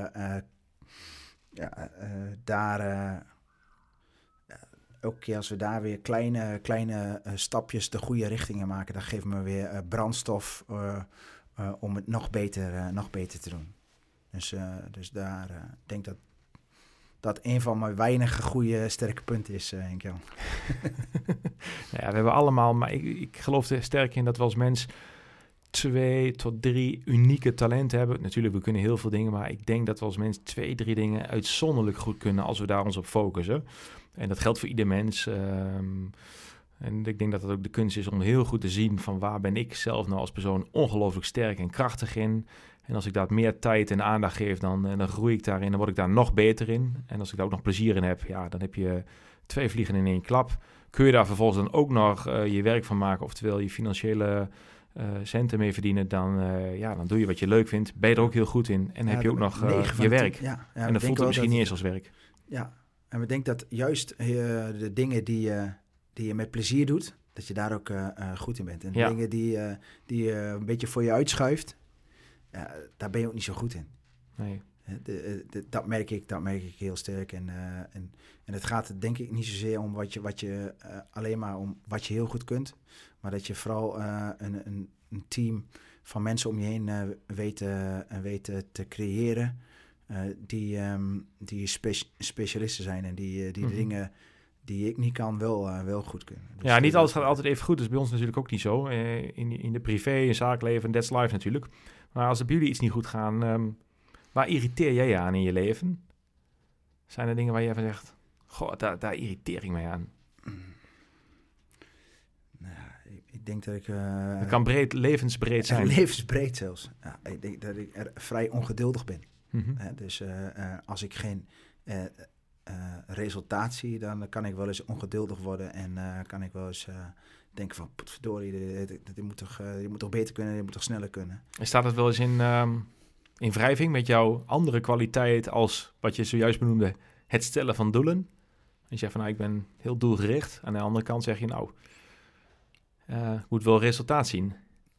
ja, eh, daar... ja, elke keer als we daar weer kleine, kleine eh, stapjes de goede richting in maken... dan geeft me weer brandstof om het nog beter, nog beter te doen. Dus, dus daar ik denk dat dat een van mijn weinige goede sterke punten is, Henk-Jan. Nou ja, we hebben allemaal, maar ik, ik geloof er sterk in dat we als mens twee tot drie unieke talenten hebben. Natuurlijk, we kunnen heel veel dingen, maar ik denk dat we als mens twee, drie dingen uitzonderlijk goed kunnen als we daar ons op focussen. En dat geldt voor ieder mens. ehm, en ik denk dat het ook de kunst is om heel goed te zien van waar ben ik zelf nou als persoon ongelooflijk sterk en krachtig in. En als ik daar meer tijd en aandacht geef, dan, eh, dan groei ik daarin, dan word ik daar nog beter in. En als ik daar ook nog plezier in heb, ja, dan heb je twee vliegen in één klap. Kun je daar vervolgens dan ook nog eh, je werk van maken, oftewel je financiële centen mee verdienen, dan, eh, ja, dan doe je wat je leuk vindt. Ben je er ook heel goed in. En heb je ook nog eh, je werk. Ja, ja, en dan voelt het misschien niet eens als werk. Ja, en we denken dat juist eh, de dingen die, je die je met plezier doet, dat je daar ook eh, eh, goed in bent. En de dingen die, eh, die je een beetje voor je uitschuift, daar ben je ook niet zo goed in. Nee. De- eh, de- dat, merk ik, dat merk ik heel sterk. En, eh, en, en het gaat denk ik niet zozeer om wat je, wat je eh, alleen maar om wat je heel goed kunt. Maar dat je vooral eh, een, een, een team van mensen om je heen weet, eh, weet eh, te creëren. die die, die spe- specialisten zijn en die, die Mhm. dingen die ik niet kan, wel, wel goed kunnen. Dus, Ja, niet alles gaat altijd even goed. Dat is bij ons natuurlijk ook niet zo. In, in de privé, in zaakleven, that's life natuurlijk. Maar als het bij jullie iets niet goed gaan, ehm, waar irriteer jij je aan in je leven? Zijn er dingen waar jij van zegt, goh, daar, daar irriteer ik mij aan. Nou, ja, ik, ik denk dat ik... eh, Het kan breed, levensbreed Ja, zijn. levensbreed zelfs. Ja, ik denk dat ik er vrij ongeduldig ben. Mhm. Dus eh, eh, als ik geen resultaat zie, dan kan ik wel eens ongeduldig worden en kan ik wel eens denken van, potverdorie, dit, dit, dit moet toch, dit moet toch beter kunnen, dit moet toch sneller kunnen. En staat het wel eens in, ehm, in wrijving met jouw andere kwaliteit als wat je zojuist benoemde, het stellen van doelen? En je zegt van nou, ik ben heel doelgericht. Aan de andere kant zeg je nou, eh, ik moet wel resultaat zien.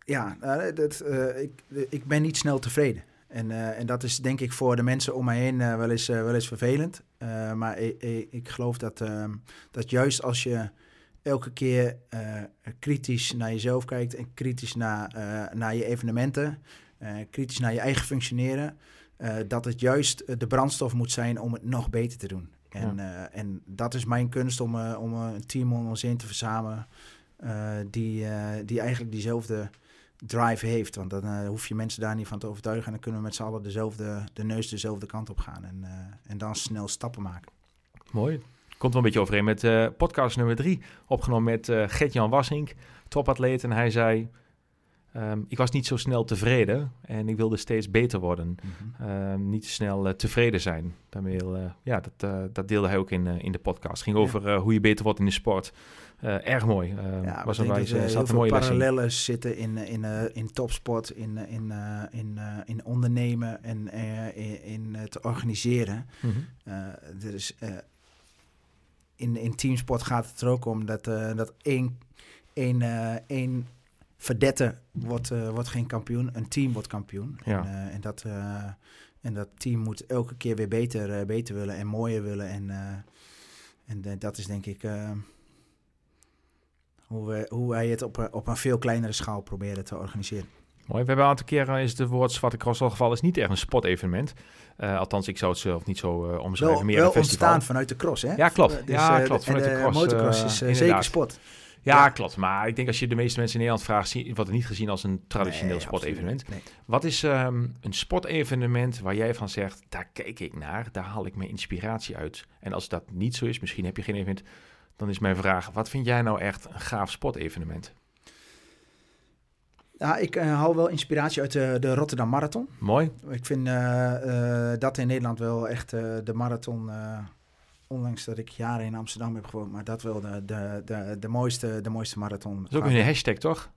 Ja, nou, dat, eh, ik, ik ben niet snel tevreden. En, eh, en dat is denk ik voor de mensen om mij heen eh, wel, eens, eh, wel eens vervelend. Eh, maar ik, ik, geloof dat, ehm, dat juist als je elke keer eh, kritisch naar jezelf kijkt en kritisch naar, eh, naar je evenementen, eh, kritisch naar je eigen functioneren, eh, dat het juist eh, de brandstof moet zijn om het nog beter te doen. En, eh, en dat is mijn kunst om, eh, om een team om ons heen te verzamelen eh, die, eh, die eigenlijk diezelfde drive heeft. Want dan eh, hoef je mensen daar niet van te overtuigen. En dan kunnen we met z'n allen dezelfde, de neus dezelfde kant op gaan. En, eh, en dan snel stappen maken. Mooi. Komt wel een beetje overeen met eh, podcast nummer drie, opgenomen met eh Gert-Jan Wassink, topatleet. En hij zei, ehm, ik was niet zo snel tevreden en ik wilde steeds beter worden. Ehm, niet te snel eh, tevreden zijn. Daarmee, eh, ja, dat, eh, dat deelde hij ook in, eh, in de podcast. Het ging over eh, hoe je beter wordt in de sport. Eh, erg mooi. Ehm, Ja, was een wijze, er zat een mooie les parallellen zitten in, eh, in, eh, in topsport, in, eh, in, eh, in, eh, in ondernemen en eh, in, in het organiseren. Eh, is, eh, in, in teamsport gaat het er ook om dat, eh, dat één, één, eh, één verdette wordt, eh, wordt geen kampioen, een team wordt kampioen. Ja. En, eh, en, dat, eh, en dat team moet elke keer weer beter, eh, beter willen en mooier willen. En, eh, en eh, dat is denk ik eh, hoe, we, hoe wij het op, een- op een veel kleinere schaal proberen te organiseren. Mooi. We hebben een aantal keren is het woord Zwarte Cross al geval is niet echt een sportevenement. Eh, althans, ik zou het zelf niet zo eh omschrijven. Wel, meer wel een festival. ontstaan vanuit de cross, hè? Ja, klopt. Eh, Ja, eh, klopt. Vanuit de de cross, motocross is zeker sport. Ja, Ja. klopt. Maar ik denk als je de meeste mensen in Nederland vraagt, zie- wordt het niet gezien als een traditioneel Nee, sportevenement. Wat is ehm, een sportevenement waar jij van zegt, daar kijk ik naar, daar haal ik mijn inspiratie uit. En als dat niet zo is, misschien heb je geen evenement, dan is mijn vraag, wat vind jij nou echt een gaaf sportevenement? Ja, ik eh, haal wel inspiratie uit de, de Rotterdam Marathon. Mooi. Ik vind eh, eh, dat in Nederland wel echt eh, de marathon, eh, ondanks dat ik jaren in Amsterdam heb gewoond, maar dat wel de, de, de, de, mooiste, de mooiste marathon. Dat is ook een hashtag, toch?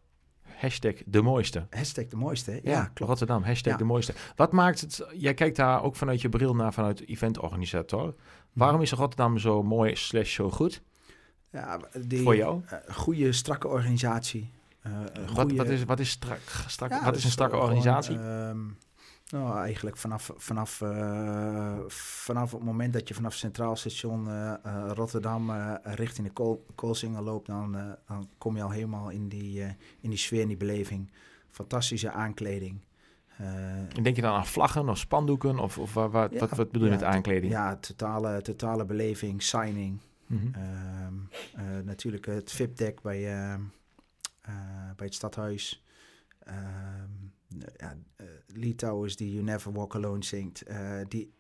Hashtag de mooiste. Hashtag de mooiste? Ja, ja, klopt. Rotterdam, hashtag Ja. de mooiste. Wat maakt het, jij kijkt daar ook vanuit je bril naar, vanuit eventorganisator. Waarom is Rotterdam zo mooi slash zo goed Ja, die, voor jou? eh, goede, strakke organisatie. eh, Wat, wat, is, wat, is strak, strak, Ja, wat is een strakke organisatie? ehm, nou, eigenlijk vanaf, vanaf, eh, vanaf het moment dat je vanaf Centraal Station Rotterdam richting de Kool, Koolsingel loopt, dan, dan kom je al helemaal in die, in die sfeer, in die beleving. Fantastische aankleding. Eh, Denk je dan aan vlaggen of spandoeken? Of, of Ja, wat, wat bedoel je ja, met aankleding? ja, totale, totale beleving, signing. Eh, natuurlijk het VIP-deck bij, ehm, eh, bij het stadhuis. Ehm, ja, eh, Lee Towers die You Never Walk Alone zingt. eh, die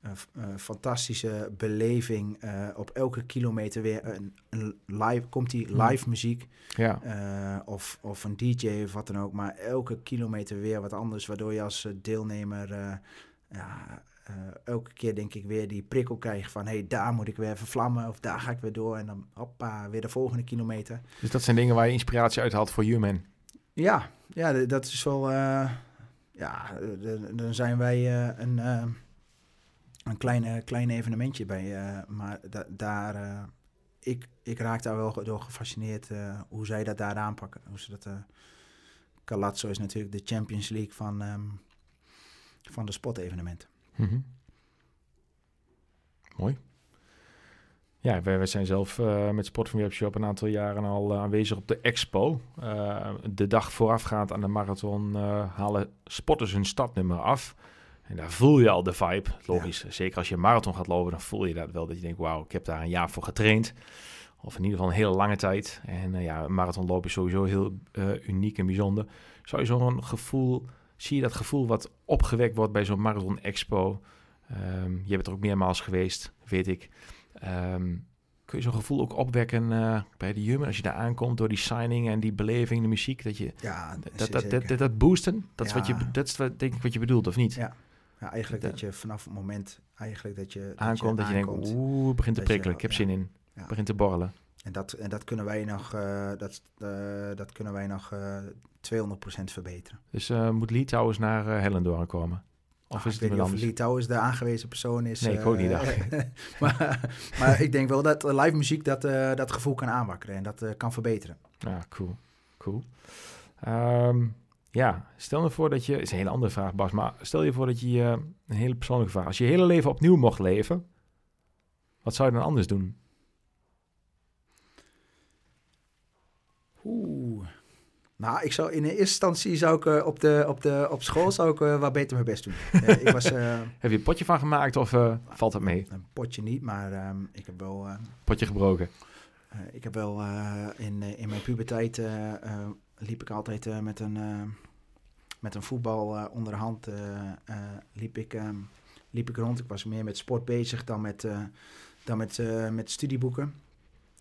eh, eh, fantastische beleving. eh, op elke kilometer weer een, een live, komt die Mhm. live muziek. ja. eh, of, of een DJ of wat dan ook. Maar elke kilometer weer wat anders. Waardoor je als eh, deelnemer eh, ja, eh, elke keer denk ik weer die prikkel krijgt van... hé, hey, daar moet ik weer even vlammen of daar ga ik weer door. En dan hoppa, weer de volgende kilometer. Dus dat zijn dingen waar je inspiratie uit haalt voor Human. Ja, ja dat is wel... eh, ja, eh, dan zijn wij eh, een, eh, een klein, eh, klein evenementje bij. eh, maar da- daar... eh, ik, ik raak daar wel door gefascineerd eh, hoe zij dat daar aanpakken. Hoe ze dat... eh Calazzo is natuurlijk de Champions League van, ehm, van de sportevenementen. Mhm. Mooi. Ja, wij, wij zijn zelf eh, met Sport van Webshop een aantal jaren al eh, aanwezig op de expo. Eh, de dag voorafgaand aan de marathon halen sporters hun stadnummer af. En daar voel je al de vibe. Logisch, zeker als je een marathon gaat lopen, dan voel je dat wel. Dat je denkt, wauw, ik heb daar een jaar voor getraind. Of in ieder geval een hele lange tijd. En ja, een marathonlopen is sowieso heel uniek en bijzonder. Zou je zo'n gevoel, zie je dat gevoel wat opgewekt wordt bij zo'n marathon expo? Ehm, je bent er ook meermaals geweest, weet ik. Ehm, kun je zo'n gevoel ook opwekken eh, bij de Human als je daar aankomt door die signing en die beleving, de muziek, dat je Ja, dat, dat, dat, dat, dat boosten, dat is, wat je, dat is wat, denk ik wat je bedoelt, of niet? Ja. Ja, eigenlijk dat je vanaf het moment eigenlijk dat je Aankomt dat je, denkt, oeh, het begint te prikkelen. Ik heb zin in. Begint te borrelen. En dat, en dat kunnen wij nog, eh, dat, eh, dat kunnen wij nog eh 200% verbeteren. Dus eh, moet Litouwers naar eh Hellendoorn komen? Of Ah, is ik het weet niet of? Litouwers de aangewezen persoon is. Nee, ik eh, ook niet, maar, maar ik denk wel dat eh, live muziek dat, eh, dat gevoel kan aanwakkeren en dat eh, kan verbeteren. Ja, cool. Cool. Ehm, ja, stel je voor dat je... is een hele andere vraag, Bas. Maar stel je voor dat je... eh, een hele persoonlijke vraag. Als je je hele leven opnieuw mocht leven... Wat zou je dan anders doen? Oeh. Nou, ik zou in de eerste instantie zou ik eh, op, de, op, de, op school zou ik eh, wat beter mijn best doen. Eh, ik was Heb je een potje van gemaakt of valt dat mee? een potje niet, maar ehm, ik heb wel, Potje gebroken. ik heb wel in, in mijn puberteit liep ik altijd met een met een voetbal eh, onder de hand liep ik ehm, liep ik rond. Ik was meer met sport bezig dan met dan met, met studieboeken.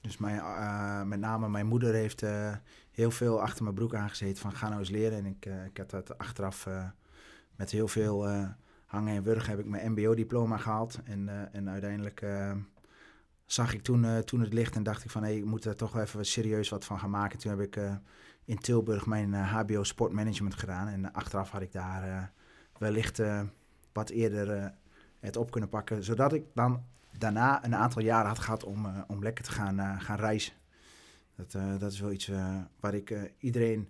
Dus mijn, eh, met name mijn moeder heeft eh, heel veel achter mijn broek aangezeten van ga nou eens leren. En ik, eh, ik heb dat achteraf met heel veel hangen en wurgen heb ik mijn mbo-diploma gehaald. En, en uiteindelijk zag ik toen, toen het licht en dacht ik van hé, ik moet er toch even serieus wat van gaan maken. Toen heb ik in Tilburg mijn HBO Sportmanagement gedaan. En achteraf had ik daar wellicht wat eerder het op kunnen pakken. Zodat ik dan daarna een aantal jaren had gehad om, eh, om lekker te gaan, eh, gaan reizen. Dat, eh, dat is wel iets waar ik iedereen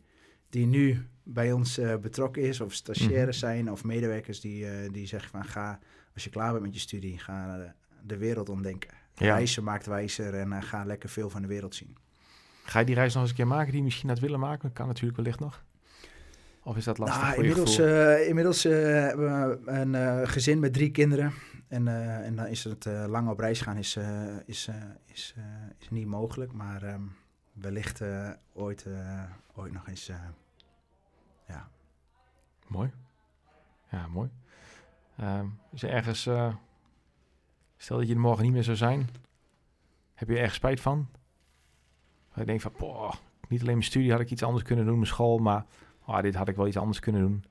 die nu bij ons betrokken is, of stagiaires Mhm. zijn, of medewerkers die, die zeggen van ga, als je klaar bent met je studie, ga de, de wereld ontdenken. Ja. Reizen maakt wijzer en ga lekker veel van de wereld zien. Ga je die reis nog eens een keer maken die je misschien had willen maken? Kan natuurlijk wellicht nog. Of is dat lastig Nou, voor je inmiddels inmiddels hebben we een gezin met drie kinderen. En, eh, en dan is het eh, lang op reis gaan is, eh, is, is, is niet mogelijk. Maar ehm, wellicht ooit, ooit nog eens. ja. Mooi. Ja, mooi. Ehm, is er ergens... stel dat je er morgen niet meer zou zijn. Heb je er erg spijt van? Je denkt van... Poh, niet alleen mijn studie had ik iets anders kunnen doen. Mijn school, maar... Oh, dit had ik wel iets anders kunnen doen.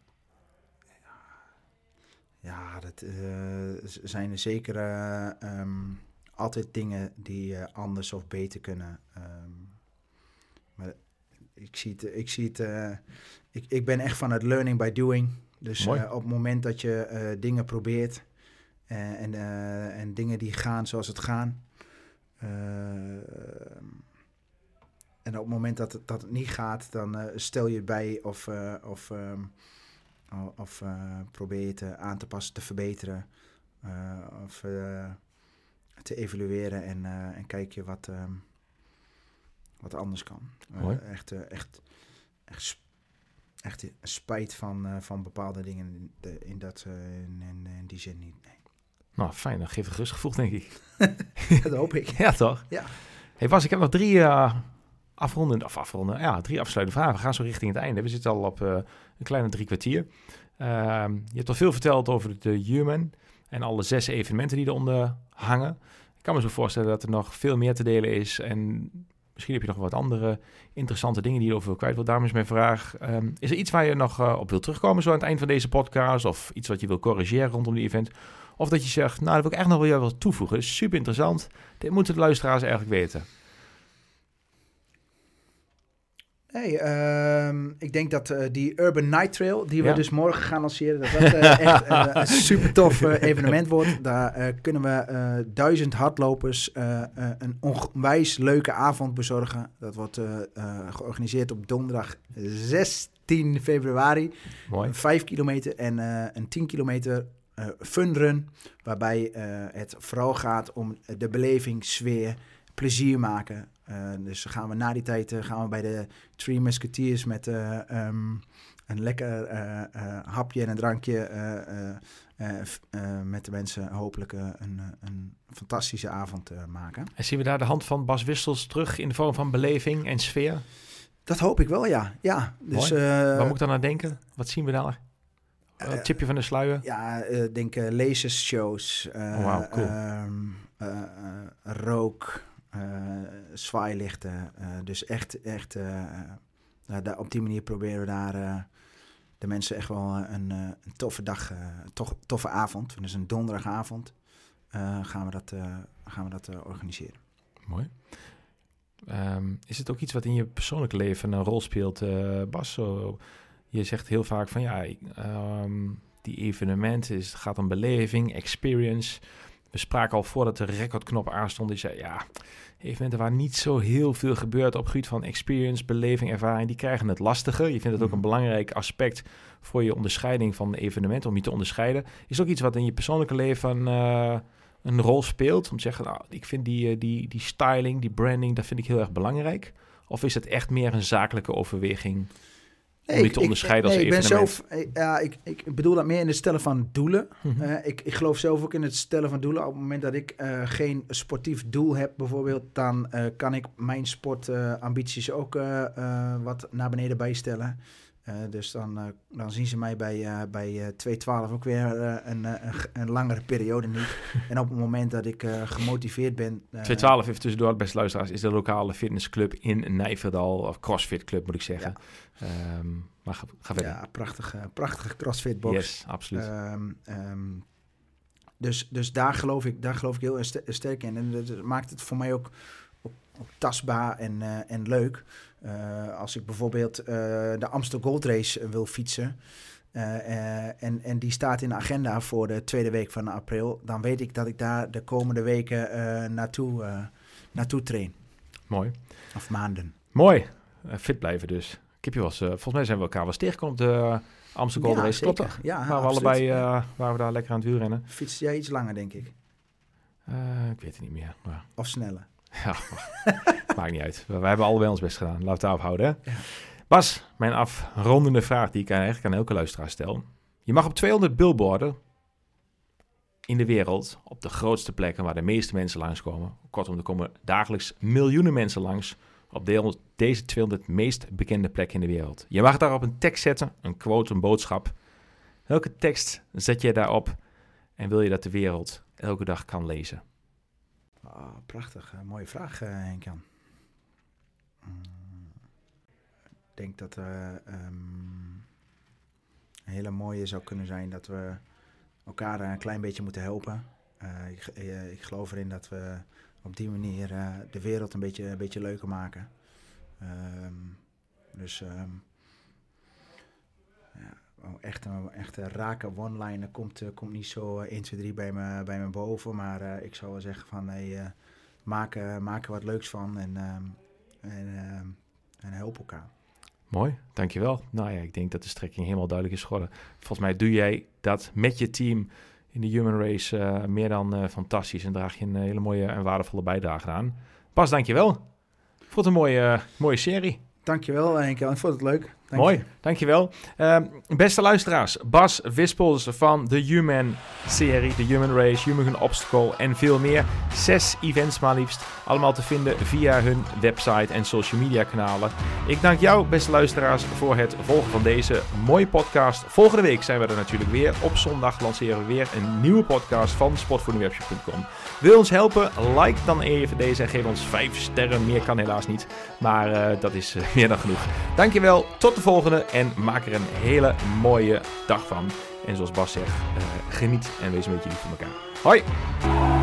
Ja, dat eh, zijn er zeker eh, ehm, altijd dingen die eh, anders of beter kunnen. Ehm, maar ik zie het, ik, zie het ik, ik ben echt van het learning by doing. Dus op het moment dat je dingen probeert en, en dingen die gaan zoals het gaan. en op het moment dat het, dat het niet gaat, dan stel je bij of, of ehm, Of eh, probeer je eh, aan te passen, te verbeteren. eh, of eh, te evalueren en, en kijk je wat, ehm, wat anders kan. Echt, echt, echt, echt spijt van, van bepaalde dingen in, de- in, dat, in, in, in die zin niet. Nee. Nou, fijn. Dat geeft een rustig gevoel, denk ik. dat hoop ik. Ja, toch? Ja. Hey Bas, ik heb nog drie afronden, of afronden, ja, drie afsluitende vragen. We gaan zo richting het einde. We zitten al op eh, een kleine drie kwartier. Ehm, je hebt al veel verteld over de Human en alle zes evenementen die eronder hangen. Ik kan me zo voorstellen dat er nog veel meer te delen is. En misschien heb je nog wat andere interessante dingen die je over kwijt. wil. Daarom is mijn vraag, ehm, is er iets waar je nog eh, op wilt terugkomen zo aan het eind van deze podcast? Of iets wat je wil corrigeren rondom die event? Of dat je zegt, nou, dat wil ik echt nog wel wat toevoegen. Is super interessant. Dit moeten de luisteraars eigenlijk weten. Hey, ehm, ik denk dat eh, die Urban Night Trail, die we Ja. dus morgen gaan lanceren, dat dat eh, echt eh, een super tof evenement wordt. Daar kunnen we duizend hardlopers een onwijs leuke avond bezorgen. Dat wordt georganiseerd op donderdag 16 februari. Mooi. Een 5 kilometer en een 10 kilometer eh fun run. Waarbij het vooral gaat om de beleving, sfeer, plezier maken. Eh, dus gaan we na die tijd eh, gaan we bij de Three Musketeers met eh, ehm, een lekker hapje en een drankje. met de mensen hopelijk een, een fantastische avond maken. En zien we daar de hand van Bas Wissels terug in de vorm van beleving en sfeer? Dat hoop ik wel, ja. ja dus, Waar moet ik dan aan denken? Wat zien we daar? Een tipje van de sluier? Ja, eh denk uh, lasershows, Oh, cool. ehm, eh, eh, rook, zwaailichten. eh, dus echt, echt eh, nou, daar- op die manier proberen we daar eh, de mensen echt wel een, een toffe dag, toch, toffe avond. Dus een donderdagavond gaan we dat, gaan we dat organiseren. Mooi. Ehm, is het ook iets wat in je persoonlijke leven een rol speelt, Bas? Zo, je zegt heel vaak van ja, ehm, die evenementen, is, gaat om beleving, experience. We spraken al voordat de recordknop aanstond. Die zei ja, evenementen waar niet zo heel veel gebeurt op gebied van experience, beleving, ervaring, die krijgen het lastige. Je vindt het ook een mhm. belangrijk aspect voor je onderscheiding van evenementen, om je te onderscheiden. Is ook iets wat in je persoonlijke leven uh, een rol speelt? Om te zeggen, nou, ik vind die, eh, die, die styling, die branding, dat vind ik heel erg belangrijk. Of is het echt meer een zakelijke overweging? Om je te onderscheiden als evenement. Ik, ben zelf, eh, ja, ik, ik bedoel dat meer in het stellen van doelen. Mhm. Eh, ik, ik geloof zelf ook in het stellen van doelen. Op het moment dat ik uh, geen sportief doel heb, bijvoorbeeld, dan kan ik mijn sportambities ook wat naar beneden bijstellen. Uh, dus dan, uh, dan zien ze mij bij, uh, bij 212 ook weer een, een, langere periode niet. en op het moment dat ik gemotiveerd ben... 212 even tussendoor, beste luisteraars, is de lokale fitnessclub in Nijverdal. Of crossfit club moet ik zeggen. Ja. Um, maar ga, ga, verder. Ja, prachtige, prachtige crossfit box. Yes, absoluut. Um, um, dus, dus daar, geloof ik, daar geloof ik heel sterk in. En dat maakt het voor mij ook, ook, ook tastbaar en, en leuk... Uh, als ik bijvoorbeeld uh, de Amsterdam Gold Race wil fietsen. Uh, en, en die staat in de agenda voor de tweede week van april. Dan weet ik dat ik daar de komende weken naartoe, naartoe train. Mooi. Of maanden. Mooi. fit blijven dus. Ik heb je was, volgens mij zijn we elkaar wel tegengekomen op de Amsterdam Gold Race. Klopt? Ja, waar we allebei waar we daar lekker aan het wielrennen. Fiets jij iets langer, denk ik? ik weet het niet meer. Maar... Of sneller? Ja, maakt niet uit. Wij hebben allebei ons best gedaan. Laten we het daarop houden. Hè? Ja. Bas, mijn afrondende vraag die ik eigenlijk aan elke luisteraar stel. Je mag op 200 billboarden in de wereld, op de grootste plekken waar de meeste mensen langskomen. Kortom, er komen dagelijks miljoenen mensen langs op deze 200 meest bekende plekken in de wereld. Je mag daarop een tekst zetten, een quote, een boodschap. Welke tekst zet je daarop en wil je dat de wereld elke dag kan lezen? Oh, prachtig. Uh, mooie vraag, uh, Henk-Jan. Mm, ik denk dat uh, um, een hele mooie zou kunnen zijn dat we elkaar een klein beetje moeten helpen. Ik, ik, geloof erin dat we op die manier de wereld een beetje, een beetje leuker maken. Um, dus ja, Oh, echt een, echt een rake one-liner komt, uh, komt niet zo 1, 2, 3 bij me, bij me boven. Maar uh, ik zou wel zeggen van hey, uh, maak, maak er wat leuks van en, ehm, en, ehm, en help elkaar. Mooi, dankjewel. Nou ja, ik denk dat de strekking helemaal duidelijk is geworden. Volgens mij doe jij dat met je team in de Human Race meer dan fantastisch. En draag je een hele mooie en waardevolle bijdrage aan. Pas, dankjewel. Ik vond het een mooie, mooie serie. Dankjewel Henk, ik vond het leuk. Dank Mooi, je. dankjewel. Uh, beste luisteraars, Bas Wispels van de Human serie, de Human Race, Human Obstacle en veel meer. Zes events maar liefst, allemaal te vinden via hun website en social media kanalen. Ik dank jou, beste luisteraars, voor het volgen van deze mooie podcast. Volgende week zijn we er natuurlijk weer. Op zondag lanceren we weer een nieuwe podcast van sportvoedingwebshop.com. Wil ons helpen? Like dan even deze en geef ons 5 sterren. Meer kan helaas niet, maar uh, dat is uh, meer dan genoeg. Dankjewel, tot de volgende en maak er een hele mooie dag van. En zoals Bas zegt, uh, geniet en wees een beetje lief voor elkaar. Hoi!